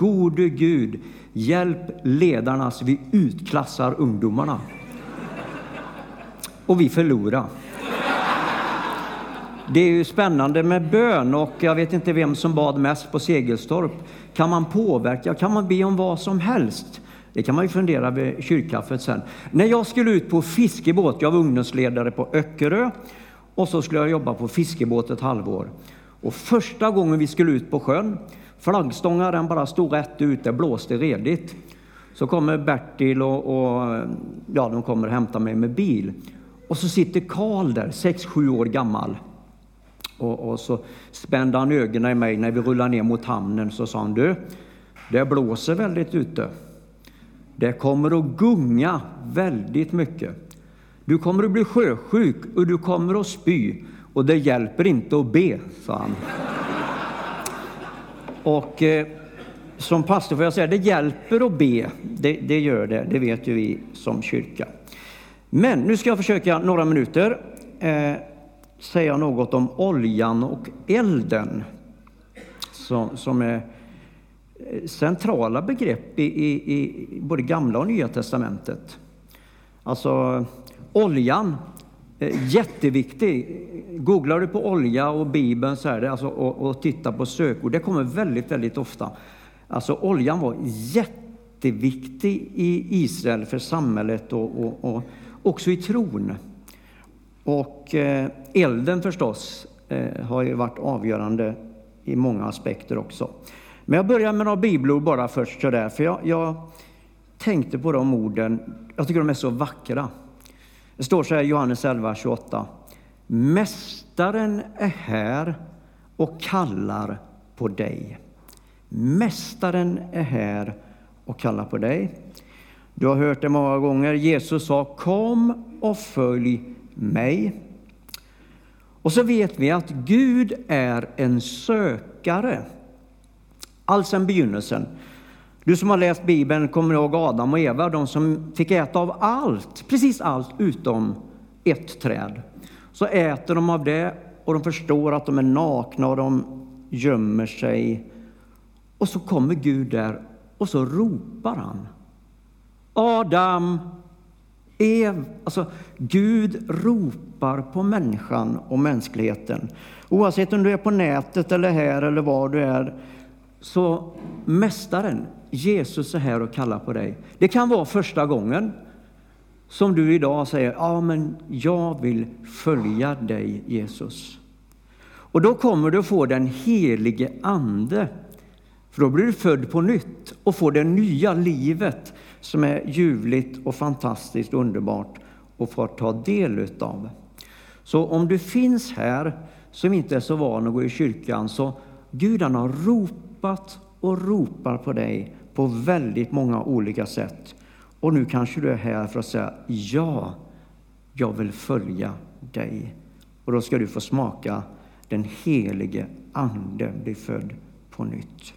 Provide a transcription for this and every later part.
Gode Gud, hjälp ledarna så vi utklassar ungdomarna. Och vi förlorar. Det är ju spännande med bön och jag vet inte vem som bad mest på Segelstorp. Kan man påverka? Kan man be om vad som helst? Det kan man ju fundera vid kyrkkaffet sen. När jag skulle ut på fiskebåt, jag var ungdomsledare på Öckerö och så skulle jag jobba på fiskebåt ett halvår. Och första gången vi skulle ut på sjön, flaggstångar den bara stod rätt ut, det blåste redigt. Så kommer Bertil och, och ja, de kommer och hämtar mig med bil. Och så sitter Karl där, 6-7 år gammal. Och, och, så spände han ögonen i mig när vi rullade ner mot hamnen. Så sa han, du, det blåser väldigt ute. Det kommer att gunga väldigt mycket. Du kommer att bli sjösjuk och du kommer att spy. Och det hjälper inte att be, sa han. Och eh, som pastor får jag säga, det hjälper att be. Det, det gör det, det vet ju vi som kyrka. Men nu ska jag försöka några minuter eh, säga något om oljan och elden som, som är eh, centrala begrepp i, i, i både Gamla och Nya testamentet. Alltså oljan, Eh, jätteviktig. Googlar du på olja och Bibeln så är det, alltså, och, och tittar på sökord, det kommer väldigt, väldigt ofta. Alltså oljan var jätteviktig i Israel för samhället och, och, och också i tron. Och eh, elden förstås eh, har ju varit avgörande i många aspekter också. Men jag börjar med några bibelord bara först sådär, för jag, jag tänkte på de orden. Jag tycker de är så vackra. Det står så här i Johannes 11, 28. Mästaren är här och kallar på dig. Mästaren är här och kallar på dig. Du har hört det många gånger. Jesus sa kom och följ mig. Och så vet vi att Gud är en sökare. Allsedan begynnelsen. Du som har läst Bibeln kommer ihåg Adam och Eva, de som fick äta av allt, precis allt utom ett träd. Så äter de av det och de förstår att de är nakna och de gömmer sig. Och så kommer Gud där och så ropar han. Adam, Ev, alltså Gud ropar på människan och mänskligheten. Oavsett om du är på nätet eller här eller var du är, så Mästaren, Jesus är här och kallar på dig. Det kan vara första gången som du idag säger, ja men jag vill följa dig Jesus. Och då kommer du få den helige Ande. För då blir du född på nytt och får det nya livet som är ljuvligt och fantastiskt underbart och får ta del utav. Så om du finns här som inte är så van att gå i kyrkan så Gud han har ropat och ropar på dig på väldigt många olika sätt. Och nu kanske du är här för att säga ja, jag vill följa dig. Och då ska du få smaka den helige Ande bli född på nytt.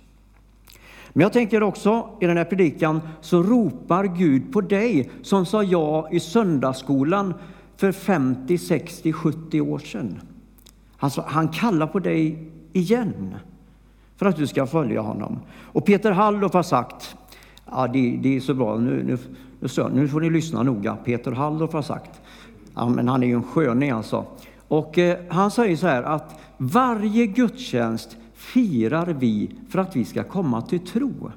Men jag tänker också i den här predikan så ropar Gud på dig som sa ja i söndagsskolan för 50, 60, 70 år sedan. Alltså, han kallar på dig igen för att du ska följa honom. Och Peter Halldorf har sagt, ja, det, det är så bra, nu, nu, nu, nu får ni lyssna noga. Peter Halldorf har sagt, ja, men han är ju en sköning alltså. Och eh, han säger så här att varje gudstjänst firar vi för att vi ska komma till tro.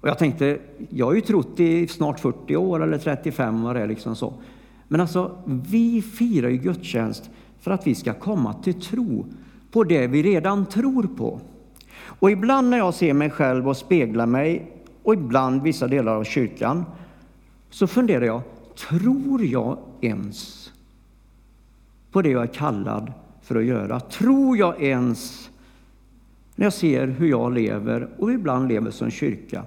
Och jag tänkte, jag har ju trott i snart 40 år eller 35 vad det är liksom så. Men alltså, vi firar ju gudstjänst för att vi ska komma till tro på det vi redan tror på. Och ibland när jag ser mig själv och speglar mig och ibland vissa delar av kyrkan så funderar jag, tror jag ens på det jag är kallad för att göra? Tror jag ens när jag ser hur jag lever och ibland lever som kyrka.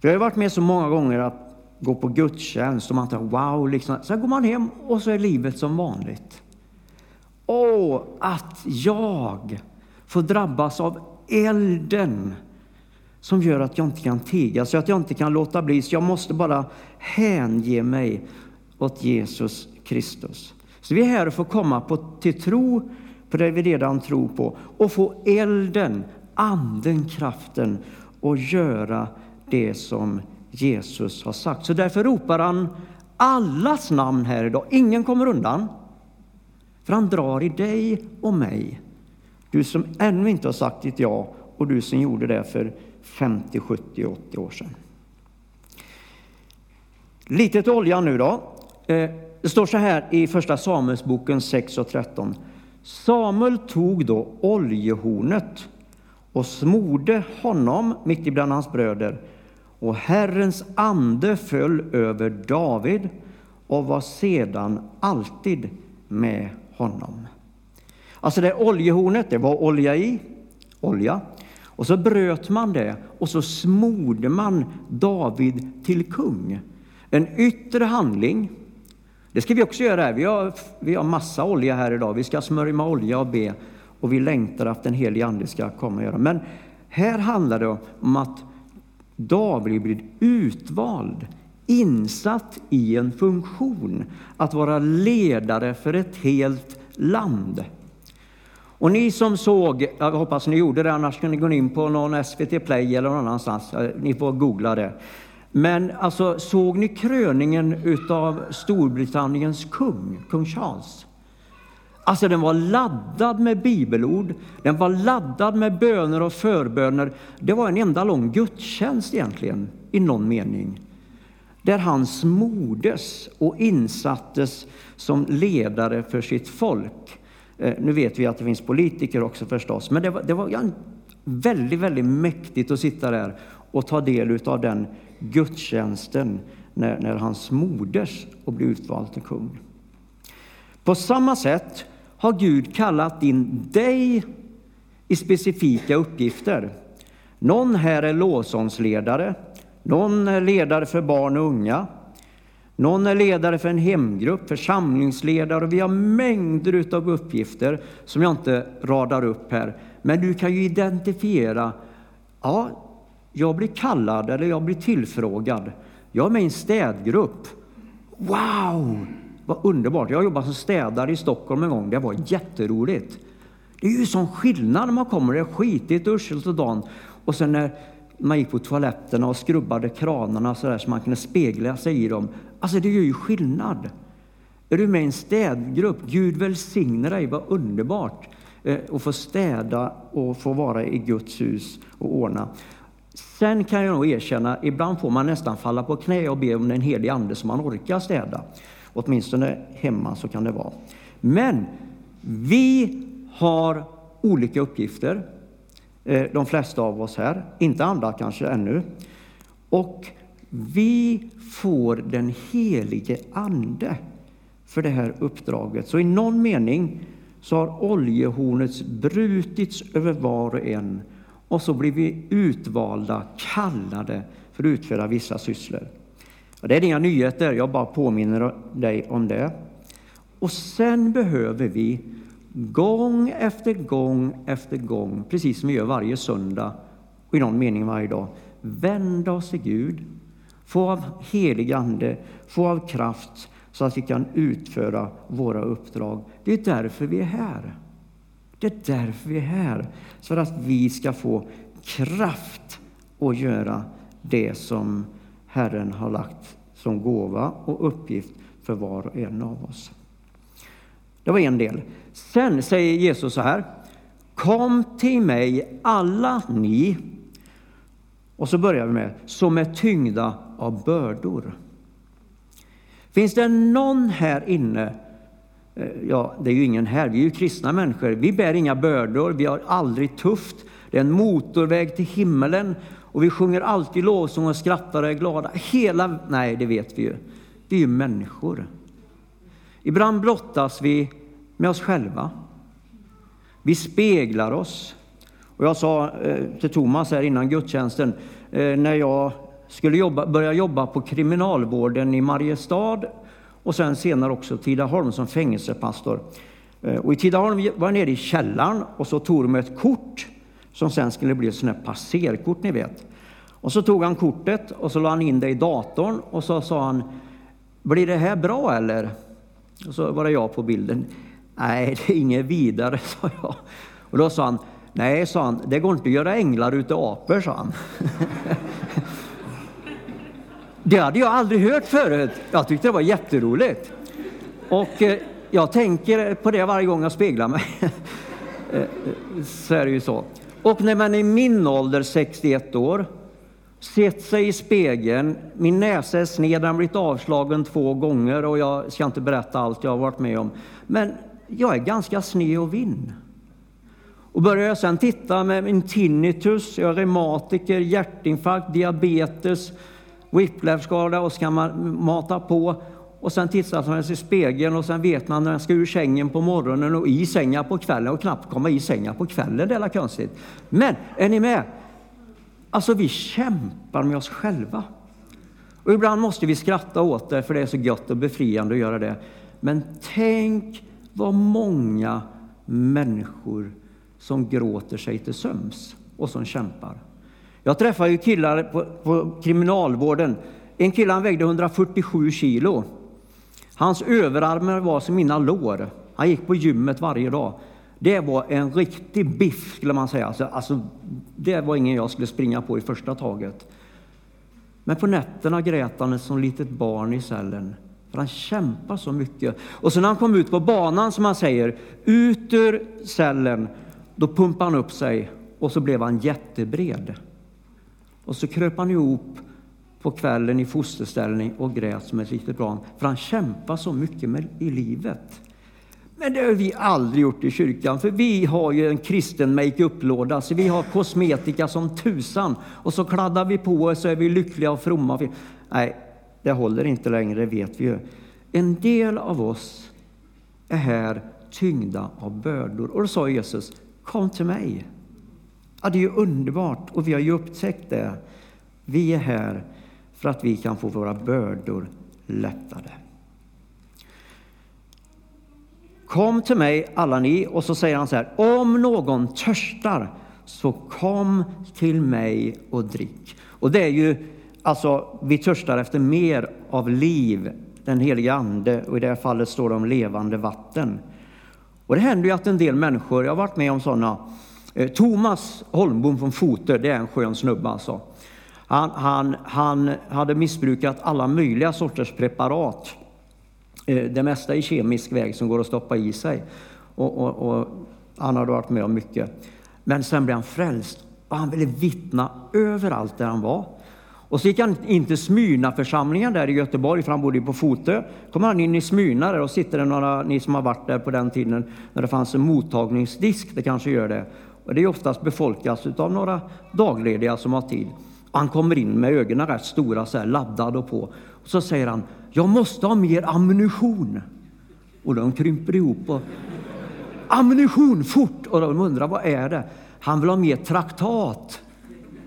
För jag har varit med så många gånger att gå på gudstjänst och man tänker wow, liksom. sen går man hem och så är livet som vanligt. Åh, att jag får drabbas av elden som gör att jag inte kan tiga, så att jag inte kan låta bli, så jag måste bara hänge mig åt Jesus Kristus. Så vi är här för att komma på, till tro på det vi redan tror på och få elden, anden, kraften och göra det som Jesus har sagt. Så därför ropar han allas namn här idag. Ingen kommer undan. För han drar i dig och mig. Du som ännu inte har sagt ditt ja och du som gjorde det för 50, 70, 80 år sedan. Lite till oljan nu då. Eh, det står så här i Första Samuelsboken 6 och 13. Samuel tog då oljehornet och smorde honom mitt ibland hans bröder. Och Herrens ande föll över David och var sedan alltid med honom. Alltså det oljehornet, det var olja i, olja. Och så bröt man det och så smorde man David till kung. En yttre handling. Det ska vi också göra här. Vi har, vi har massa olja här idag. Vi ska smörja med olja och be och vi längtar att den helige Ande ska komma och göra. Men här handlar det om att David blir utvald, insatt i en funktion, att vara ledare för ett helt land. Och ni som såg, jag hoppas ni gjorde det, annars kan ni gå in på någon SVT Play eller någon annanstans, eh, ni får googla det. Men alltså, såg ni kröningen utav Storbritanniens kung, kung Charles? Alltså den var laddad med bibelord, den var laddad med böner och förböner. Det var en enda lång gudstjänst egentligen, i någon mening. Där han smordes och insattes som ledare för sitt folk. Eh, nu vet vi att det finns politiker också förstås, men det var, det var väldigt, väldigt mäktigt att sitta där och ta del av den gudstjänsten när, när hans moders och bli utvald till kung. På samma sätt har Gud kallat in dig i specifika uppgifter. Någon här är lovsångsledare, någon är ledare för barn och unga, någon är ledare för en hemgrupp, församlingsledare och vi har mängder av uppgifter som jag inte radar upp här. Men du kan ju identifiera, ja, jag blir kallad eller jag blir tillfrågad. Jag är med i en städgrupp. Wow, vad underbart! Jag jobbade som städare i Stockholm en gång. Det var jätteroligt. Det är ju sån skillnad när man kommer. Det är skitigt och uselt och dan. Och sen när man gick på toaletterna och skrubbade kranarna så där så man kunde spegla sig i dem. Alltså det gör ju skillnad. Är du med i en städgrupp? Gud välsigne dig, vad underbart eh, att få städa och få vara i Guds hus och ordna. Sen kan jag nog erkänna, ibland får man nästan falla på knä och be om den helige Ande så man orkar städa. Åtminstone hemma så kan det vara. Men vi har olika uppgifter, Eh, de flesta av oss här, inte alla kanske ännu. Och vi får den helige Ande för det här uppdraget. Så i någon mening så har oljehornet brutits över var och en och så blir vi utvalda, kallade för att utföra vissa sysslor. Och det är inga nyheter, jag bara påminner dig om det. Och sen behöver vi gång efter gång efter gång, precis som vi gör varje söndag och i någon mening varje dag, vända oss till Gud, få av helig Ande, få av kraft så att vi kan utföra våra uppdrag. Det är därför vi är här. Det är därför vi är här, för att vi ska få kraft att göra det som Herren har lagt som gåva och uppgift för var och en av oss. Det var en del. Sen säger Jesus så här. Kom till mig alla ni, och så börjar vi med, som är tyngda av bördor. Finns det någon här inne eh, ja, det är ju ingen här, vi är ju kristna människor. Vi bär inga bördor, vi har aldrig tufft. Det är en motorväg till himmelen och vi sjunger alltid lovsång och skrattar och är glada. Hela, nej, det vet vi ju. Vi är ju människor. Ibland blottas vi med oss själva. Vi speglar oss. Och jag sa eh, till Thomas här innan gudstjänsten, eh, när jag skulle jobba, börja jobba på kriminalvården i Mariestad och sen senare också Tidaholm som fängelsepastor. Eh, och I Tidaholm var jag nere i källaren och så tog de ett kort som sen skulle bli ett sånt här passerkort, ni vet. Och så tog han kortet och så la han in det i datorn och så sa han Blir det här bra eller? Och så var det jag på bilden. Nej, det är inget vidare, sa jag. Och då sa han Nej, sa han, det går inte att göra änglar utav apor, sa han. det hade jag aldrig hört förut. Jag tyckte det var jätteroligt. Och eh, jag tänker på det varje gång jag speglar mig. Eh, eh, så är det ju så. Och när man är i min ålder, 61 år, sett sig i spegeln, min näsa är sned, den har blivit avslagen två gånger och jag ska inte berätta allt jag har varit med om. Men jag är ganska sned och vinn. Och börjar jag sedan titta med min tinnitus, jag är reumatiker, hjärtinfarkt, diabetes, whiplashskada och så kan man mata på. Och sen tittar man sig i spegeln och sen vet man när man ska ur sängen på morgonen och i sängen på kvällen och knappt komma i sängen på kvällen. Det är konstigt. Men är ni med? Alltså, vi kämpar med oss själva. Och ibland måste vi skratta åt det, för det är så gött och befriande att göra det. Men tänk vad många människor som gråter sig till söms och som kämpar. Jag träffar ju killar på, på kriminalvården. En kille han vägde 147 kilo. Hans överarmar var som mina lår. Han gick på gymmet varje dag. Det var en riktig biff, skulle man säga. Alltså, alltså, det var ingen jag skulle springa på i första taget. Men på nätterna grät han som litet barn i cellen. För han kämpar så mycket. Och sen när han kom ut på banan, som han säger, ut ur cellen, då pumpade han upp sig och så blev han jättebred. Och så kröp han ihop på kvällen i fosterställning och grät som ett litet barn, för han kämpar så mycket med, i livet. Men det har vi aldrig gjort i kyrkan, för vi har ju en kristen makeup-låda, så vi har kosmetika som tusan och så kladdar vi på och så är vi lyckliga och fromma. Nej, det håller inte längre, vet vi ju. En del av oss är här tyngda av bördor. Och då sa Jesus, kom till mig. Ja, det är ju underbart och vi har ju upptäckt det. Vi är här för att vi kan få våra bördor lättade. Kom till mig alla ni, och så säger han så här, om någon törstar så kom till mig och drick. Och det är ju, alltså vi törstar efter mer av liv, den helige Ande, och i det här fallet står det om levande vatten. Och det händer ju att en del människor, jag har varit med om sådana, eh, Thomas Holmbom från Foter, det är en skön snubbe alltså. Han, han, han hade missbrukat alla möjliga sorters preparat. Eh, det mesta i kemisk väg som går att stoppa i sig. Och, och, och han hade varit med om mycket. Men sen blev han frälst och han ville vittna överallt där han var. Och så gick han in till Smyrna-församlingen där i Göteborg, för han bodde ju på Fotö. kommer han in i Smyrna där och sitter det några, ni som har varit där på den tiden, när det fanns en mottagningsdisk, det kanske gör det. Och det är oftast befolkas av några daglediga som har tid. Han kommer in med ögonen rätt stora, så här, laddad och på. Och så säger han, jag måste ha mer ammunition. Och de krymper ihop. Och, ammunition, fort! Och de undrar, vad är det? Han vill ha mer traktat.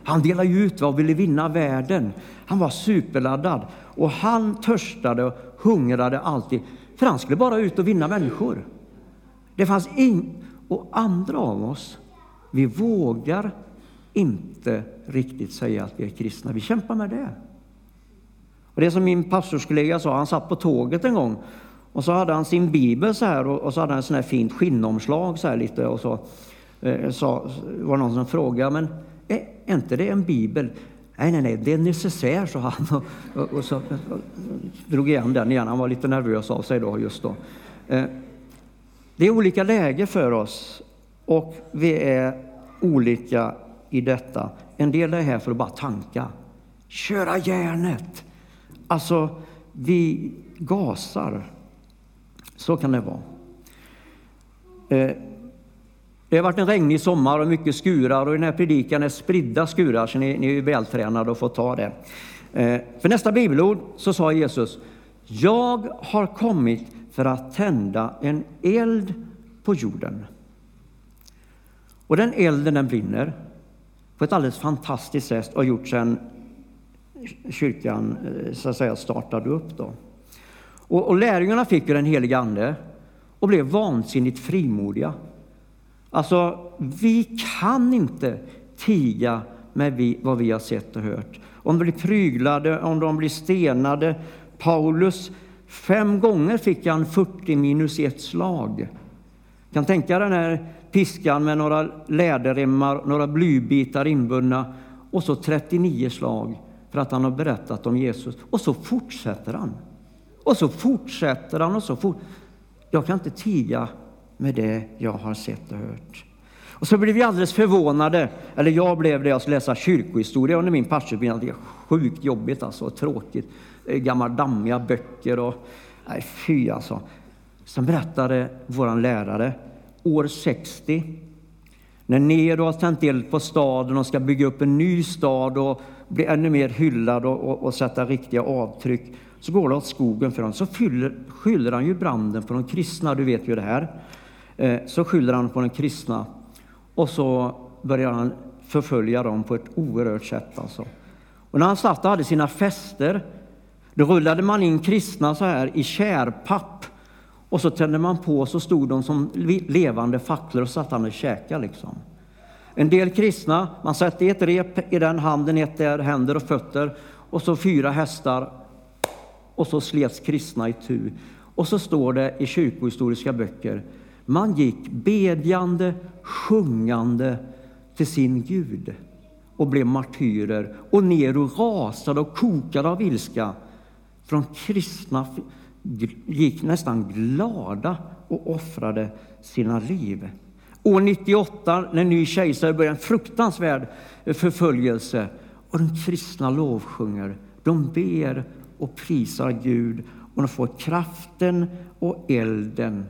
Han delade ut och ville vinna världen. Han var superladdad. Och han törstade och hungrade alltid. För han skulle bara ut och vinna människor. Det fanns ing... Och andra av oss, vi vågar inte riktigt säga att vi är kristna. Vi kämpar med det. Och det som min pastorskollega sa, han satt på tåget en gång och så hade han sin bibel så här och, så hade han ett sånt här fint skinnomslag så här lite och så eh, sa, var någon som frågade, men är, är inte det en bibel? Nej, nej, nej, det är necessär, sa han och, och, och så och, drog igen den igen. Han var lite nervös av sig då just då. Eh, det är olika läge för oss och vi är olika i detta. En del är här för att bara tanka, köra järnet. Alltså, vi gasar. Så kan det vara. Eh, det har varit en regnig sommar och mycket skurar och i den här predikan är spridda skurar, så ni, ni är vältränade och får ta det. Eh, för nästa bibelord så sa Jesus, jag har kommit för att tända en eld på jorden. Och den elden den brinner på ett alldeles fantastiskt sätt och har gjort sedan kyrkan eh, så att säga, startade upp. Då. Och, och lärjungarna fick ju den helige Ande och blev vansinnigt frimodiga. Alltså, vi kan inte tiga med vi, vad vi har sett och hört. Om de blir pryglade, om de blir stenade. Paulus, fem gånger fick han 40 minus ett slag. kan tänka den här piskan med några läderremmar, några blybitar inbundna och så 39 slag för att han har berättat om Jesus. Och så fortsätter han. Och så fortsätter han och så fort. Jag kan inte tiga med det jag har sett och hört. Och så blev vi alldeles förvånade, eller jag blev det, jag skulle läsa kyrkohistoria under min pastorsutbildning. Det är sjukt jobbigt alltså, och tråkigt. Eh, Gamla dammiga böcker och, nej fy alltså. Sen berättade vår lärare, år 60, när Nero har tänt eld på staden och ska bygga upp en ny stad och bli ännu mer hyllad och, och, och sätta riktiga avtryck, så går det åt skogen för honom. Så fyller, skyller han ju branden på de kristna, du vet ju det här. Eh, så skyller han på de kristna och så börjar han förfölja dem på ett oerhört sätt. Alltså. Och när han satt och hade sina fester, då rullade man in kristna så här i kärpapp och så tände man på och så stod de som levande facklor och satt han och käkade. Liksom. En del kristna, man sätter ett rep i den handen, ett där, händer och fötter och så fyra hästar och så slets kristna i tu. Och så står det i kyrkohistoriska böcker man gick bedjande, sjungande till sin Gud och blev martyrer. Och Nero rasade och kokade av ilska. Från kristna gick nästan glada och offrade sina liv. År 98, när ny kejsare börjar, en fruktansvärd eh, förföljelse och de kristna lovsjunger. De ber och prisar Gud och de får kraften och elden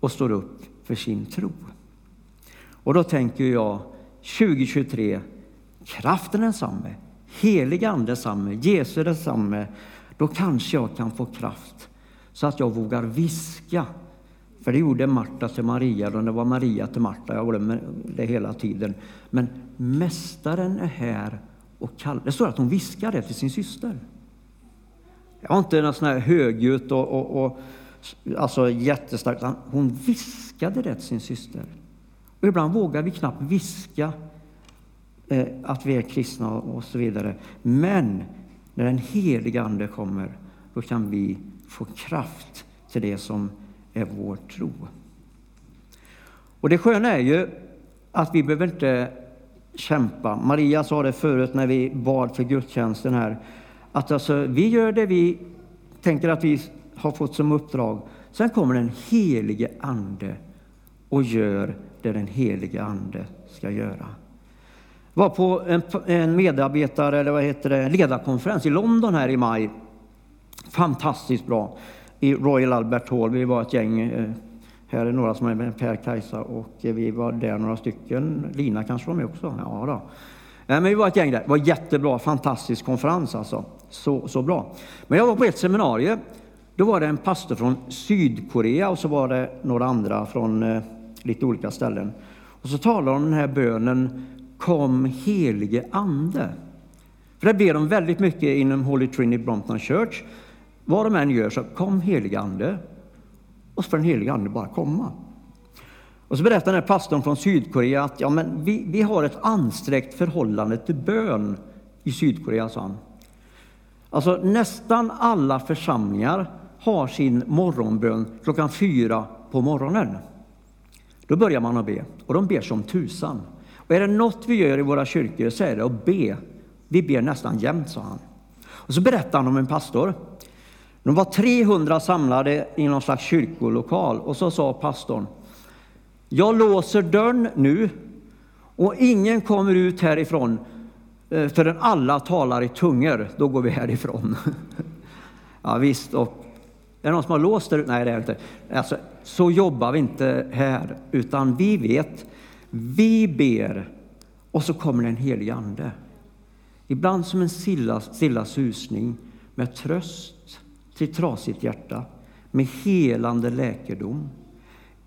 och står upp för sin tro. Och då tänker jag 2023, kraften är densamme, helig ande densamme, Jesus är densamme. Då kanske jag kan få kraft så att jag vågar viska. För det gjorde Marta till Maria, och det var Maria till Marta. Jag glömmer det hela tiden. Men Mästaren är här och kallar. Det står att hon viskade till sin syster. Jag var inte någon sån här högljutt och, och, och alltså jättestarkt. Hon viskade det till sin syster. Och ibland vågar vi knappt viska eh, att vi är kristna och så vidare. Men när den heliga Ande kommer, då kan vi få kraft till det som är vår tro. Och det sköna är ju att vi behöver inte kämpa. Maria sa det förut när vi bad för gudstjänsten här, att alltså, vi gör det vi tänker att vi har fått som uppdrag. Sen kommer den helige Ande och gör det den helige Ande ska göra. Jag var på en, en medarbetare, eller vad heter det, ledarkonferens i London här i maj. Fantastiskt bra. I Royal Albert Hall. Vi var ett gäng, eh, här är några som är med, Per, Kajsa och eh, vi var där några stycken. Lina kanske var med också? Ja då. Men vi var ett gäng där. Det var jättebra, fantastisk konferens alltså. Så, så bra. Men jag var på ett seminarium då var det en pastor från Sydkorea och så var det några andra från eh, lite olika ställen. Och så talar de om den här bönen Kom helige Ande. För det ber de väldigt mycket inom Holy Trinity Brompton Church. Vad de än gör så kom helige Ande. Och så får den helige Ande bara komma. Och så berättar den här pastorn från Sydkorea att ja, men vi, vi har ett ansträngt förhållande till bön i Sydkorea, sa han. Alltså nästan alla församlingar har sin morgonbön klockan fyra på morgonen. Då börjar man att be, och de ber som tusan. Och är det något vi gör i våra kyrkor så är det att be. Vi ber nästan jämt, sa han. Och så berättar han om en pastor. De var 300 samlade i någon slags kyrkolokal och så sa pastorn Jag låser dörren nu och ingen kommer ut härifrån eh, förrän alla talar i tungor. Då går vi härifrån. ja, visst, och är det någon som har låst det? Nej, det är det inte. Alltså, så jobbar vi inte här, utan vi vet, vi ber och så kommer den helige Ande. Ibland som en stilla, stilla susning med tröst till trasigt hjärta, med helande läkedom.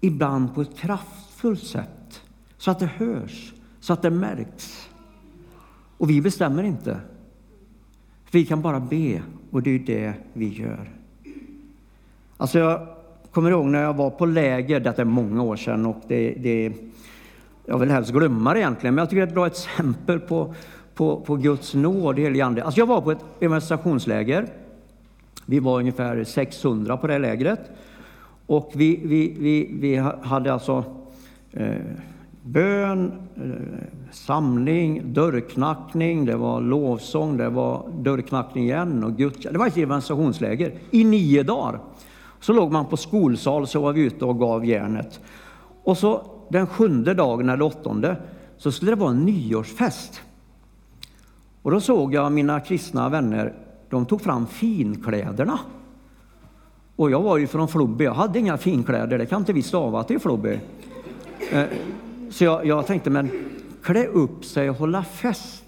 Ibland på ett kraftfullt sätt, så att det hörs, så att det märks. Och vi bestämmer inte. Vi kan bara be, och det är det vi gör. Alltså jag kommer ihåg när jag var på läger, detta är många år sedan, och det, det, jag vill helst glömma det egentligen, men jag tycker det är ett bra exempel på, på, på Guds nåd, helig ande. Alltså jag var på ett evangelisationsläger. Vi var ungefär 600 på det lägret. Och vi, vi, vi, vi hade alltså, eh, bön, eh, samling, dörrknackning, det var lovsång, det var dörrknackning igen och gudstjänst. Det var ett evangelisationsläger i nio dagar. Så låg man på skolsal så var vi ute och gav järnet. Och så den sjunde dagen eller åttonde så skulle det vara en nyårsfest. Och då såg jag mina kristna vänner, de tog fram finkläderna. Och jag var ju från Flobby. jag hade inga finkläder, det kan inte vi stava till Flobby. Eh, så jag, jag tänkte, men klä upp sig och hålla fest.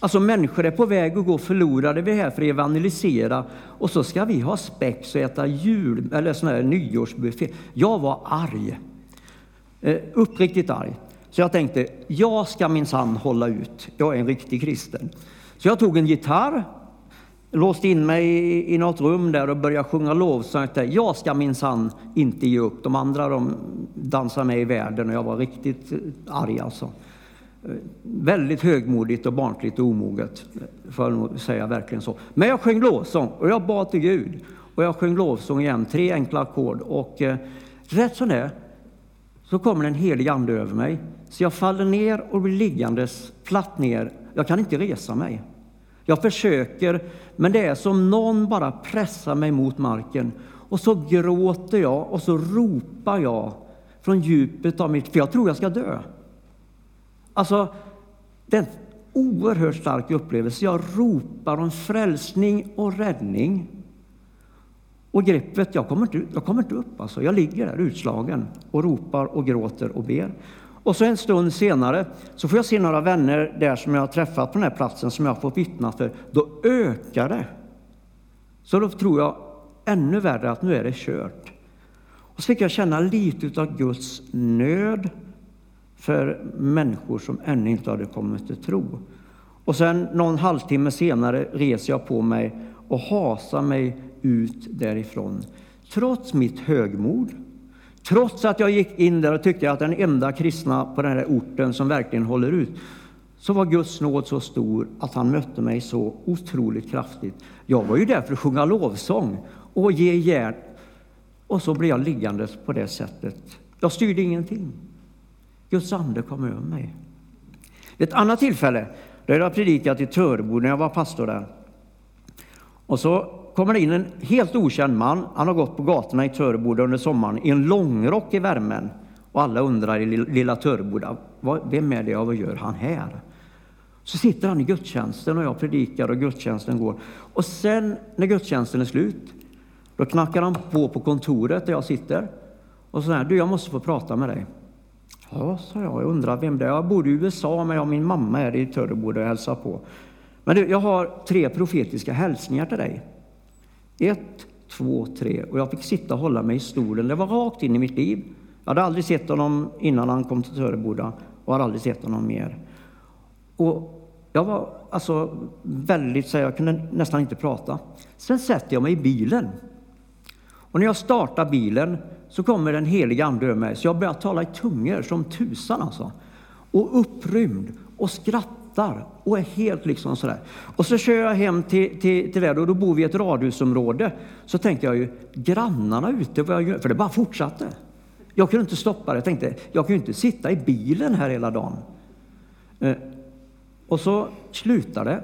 Alltså människor är på väg att gå förlorade. Vi är här för att evangelisera och så ska vi ha spex och äta jul eller sån här nyårsbuffé. Jag var arg. Eh, uppriktigt arg. Så jag tänkte, jag ska minsann hålla ut. Jag är en riktig kristen. Så jag tog en gitarr, låste in mig i, i något rum där och började sjunga lovsång. Jag ska minsann inte ge upp. De andra de dansade med i världen och jag var riktigt eh, arg alltså. Eh, väldigt högmodigt och barnsligt och omoget, får jag säga verkligen så. Men jag sjöng lovsång och jag bad till Gud. Och jag sjöng lovsång igen, tre enkla ackord. Och eh, rätt som det så kommer en helig ande över mig. Så jag faller ner och blir liggandes platt ner. Jag kan inte resa mig. Jag försöker, men det är som någon bara pressar mig mot marken. Och så gråter jag och så ropar jag från djupet av mitt... För jag tror jag ska dö. Alltså, det är en oerhört stark upplevelse. Jag ropar om frälsning och räddning. Och greppet, jag kommer inte, jag kommer inte upp alltså. Jag ligger där utslagen och ropar och gråter och ber. Och så en stund senare så får jag se några vänner där som jag har träffat på den här platsen som jag fått vittna för. Då ökar det. Så då tror jag ännu värre att nu är det kört. Och så fick jag känna lite av Guds nöd för människor som ännu inte hade kommit till tro. Och sen någon halvtimme senare reser jag på mig och hasar mig ut därifrån. Trots mitt högmod, trots att jag gick in där och tyckte att den enda kristna på den här orten som verkligen håller ut, så var Guds nåd så stor att han mötte mig så otroligt kraftigt. Jag var ju där för att sjunga lovsång och ge järn. Och så blev jag liggandes på det sättet. Jag styrde ingenting. Guds ande kom över mig. Vid ett annat tillfälle, då jag predikat i Törebo när jag var pastor där. Och så kommer det in en helt okänd man. Han har gått på gatorna i Töreboda under sommaren i en långrock i värmen. Och alla undrar i lilla Töreboda, vem är det och vad gör han här? Så sitter han i gudstjänsten och jag predikar och gudstjänsten går. Och sen när gudstjänsten är slut, då knackar han på på kontoret där jag sitter. Och så här, du jag måste få prata med dig. Ja, sa jag, jag undrar vem det är. Jag bor i USA men jag och min mamma är i Töreboda och hälsar på. Men du, jag har tre profetiska hälsningar till dig. Ett, två, tre. Och jag fick sitta och hålla mig i stolen. Det var rakt in i mitt liv. Jag hade aldrig sett honom innan han kom till Töreboda och har aldrig sett honom mer. Och jag var alltså väldigt, så jag kunde nästan inte prata. Sen sätter jag mig i bilen. Och när jag startar bilen så kommer den heliga Ande över mig, så jag börjar tala i tungor som tusan alltså. Och upprymd och skrattar och är helt liksom sådär. Och så kör jag hem till, till, till där och då bor vi i ett radhusområde. Så tänkte jag ju, grannarna ute, vad jag gör, för det bara fortsatte. Jag kunde inte stoppa det. Jag tänkte, jag kan ju inte sitta i bilen här hela dagen. Eh, och så slutar det.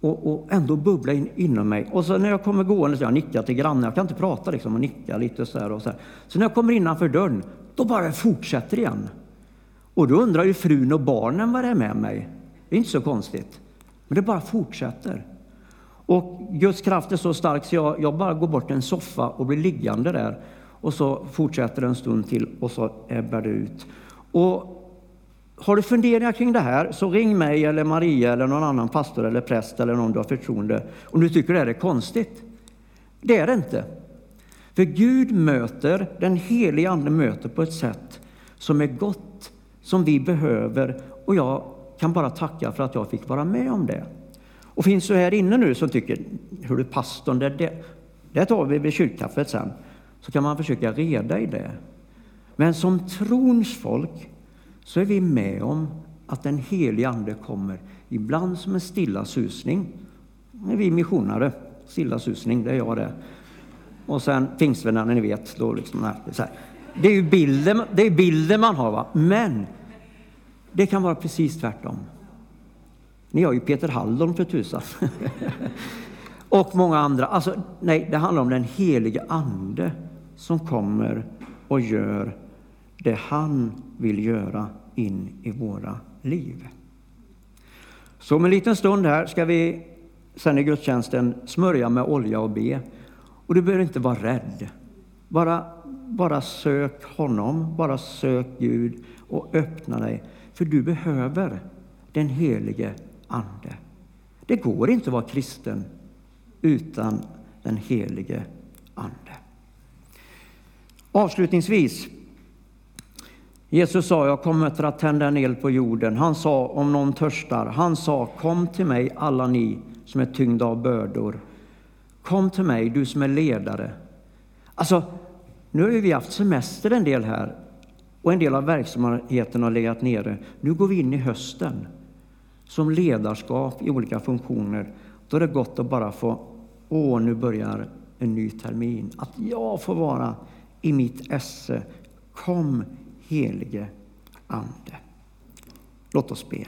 Och, och ändå bubbla in inom mig. Och så när jag kommer gående, så jag nickar till grannen, jag kan inte prata liksom, och nicka lite så här och så här. Så när jag kommer innanför dörren, då bara fortsätter igen. Och då undrar ju frun och barnen vad det är med mig. Det är inte så konstigt. Men det bara fortsätter. Och Guds kraft är så stark så jag, jag bara går bort till en soffa och blir liggande där. Och så fortsätter det en stund till och så ebbar det ut. Och har du funderingar kring det här så ring mig eller Maria eller någon annan pastor eller präst eller någon du har förtroende om du tycker det här är konstigt. Det är det inte. För Gud möter, den helige Ande möter på ett sätt som är gott, som vi behöver och jag kan bara tacka för att jag fick vara med om det. Och finns du här inne nu som tycker, hur pastorn, det, det, det tar vi vid kyrkkaffet sen, så kan man försöka reda i det. Men som trons folk så är vi med om att den helige Ande kommer, ibland som en stilla susning. är vi missionare, stilla susning, det är jag det. Och sen pingstvännerna, ni vet, då liksom, så här. Det är ju bilden, det är bilden man har. Va? Men det kan vara precis tvärtom. Ni har ju Peter Halldorn för tusan. och många andra. Alltså, nej, det handlar om den helige Ande som kommer och gör det han vill göra in i våra liv. Så om en liten stund här ska vi sen i gudstjänsten smörja med olja och be. Och du behöver inte vara rädd. Bara, bara sök honom, bara sök Gud och öppna dig. För du behöver den helige Ande. Det går inte att vara kristen utan den helige Ande. Avslutningsvis. Jesus sa, jag kommer för att tända en eld på jorden. Han sa, om någon törstar, han sa, kom till mig alla ni som är tyngda av bördor. Kom till mig, du som är ledare. Alltså, nu har vi haft semester en del här och en del av verksamheten har legat nere. Nu går vi in i hösten som ledarskap i olika funktioner. Då är det gott att bara få, åh, nu börjar en ny termin. Att jag får vara i mitt esse. Kom, helige Ande. Låt oss be.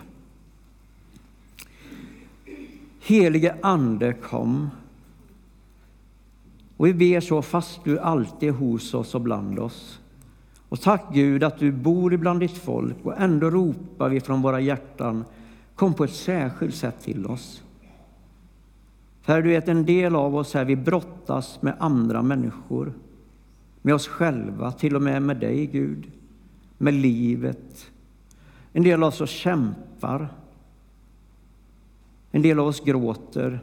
Helige Ande, kom. Och vi ber så fast du alltid är hos oss och bland oss. Och tack Gud att du bor ibland ditt folk och ändå ropar vi från våra hjärtan, kom på ett särskilt sätt till oss. Herre, du vet, en del av oss här, vi brottas med andra människor, med oss själva, till och med med dig Gud, med livet. En del av oss kämpar. En del av oss gråter.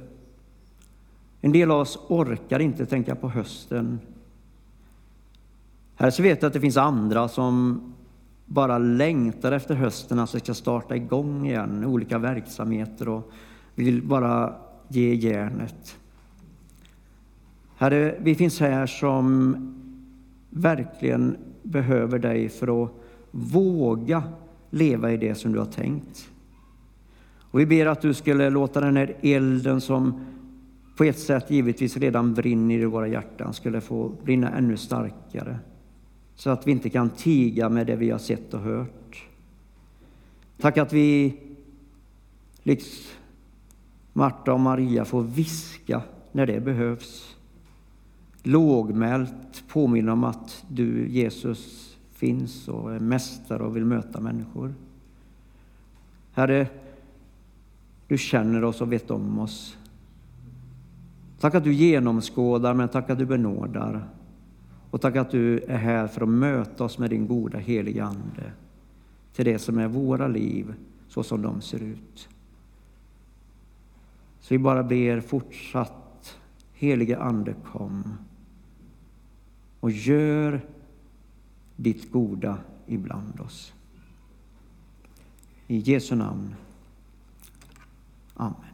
En del av oss orkar inte tänka på hösten. Här så vet jag att det finns andra som bara längtar efter hösten, alltså ska starta igång igen, olika verksamheter och vill bara ge järnet. Herre, vi finns här som verkligen behöver dig för att våga leva i det som du har tänkt. Och vi ber att du skulle låta den här elden som på ett sätt givetvis redan brinner i våra hjärtan skulle få brinna ännu starkare. Så att vi inte kan tiga med det vi har sett och hört. Tack att vi, likt Marta och Maria, får viska när det behövs. Lågmält påminna om att du, Jesus, finns och är mästare och vill möta människor. Herre, du känner oss och vet om oss. Tack att du genomskådar, men tack att du benådar. Och tack att du är här för att möta oss med din goda heliga Ande till det som är våra liv så som de ser ut. Så vi bara ber fortsatt, helige Ande kom och gör ditt goda ibland oss. I Jesu namn. Amen.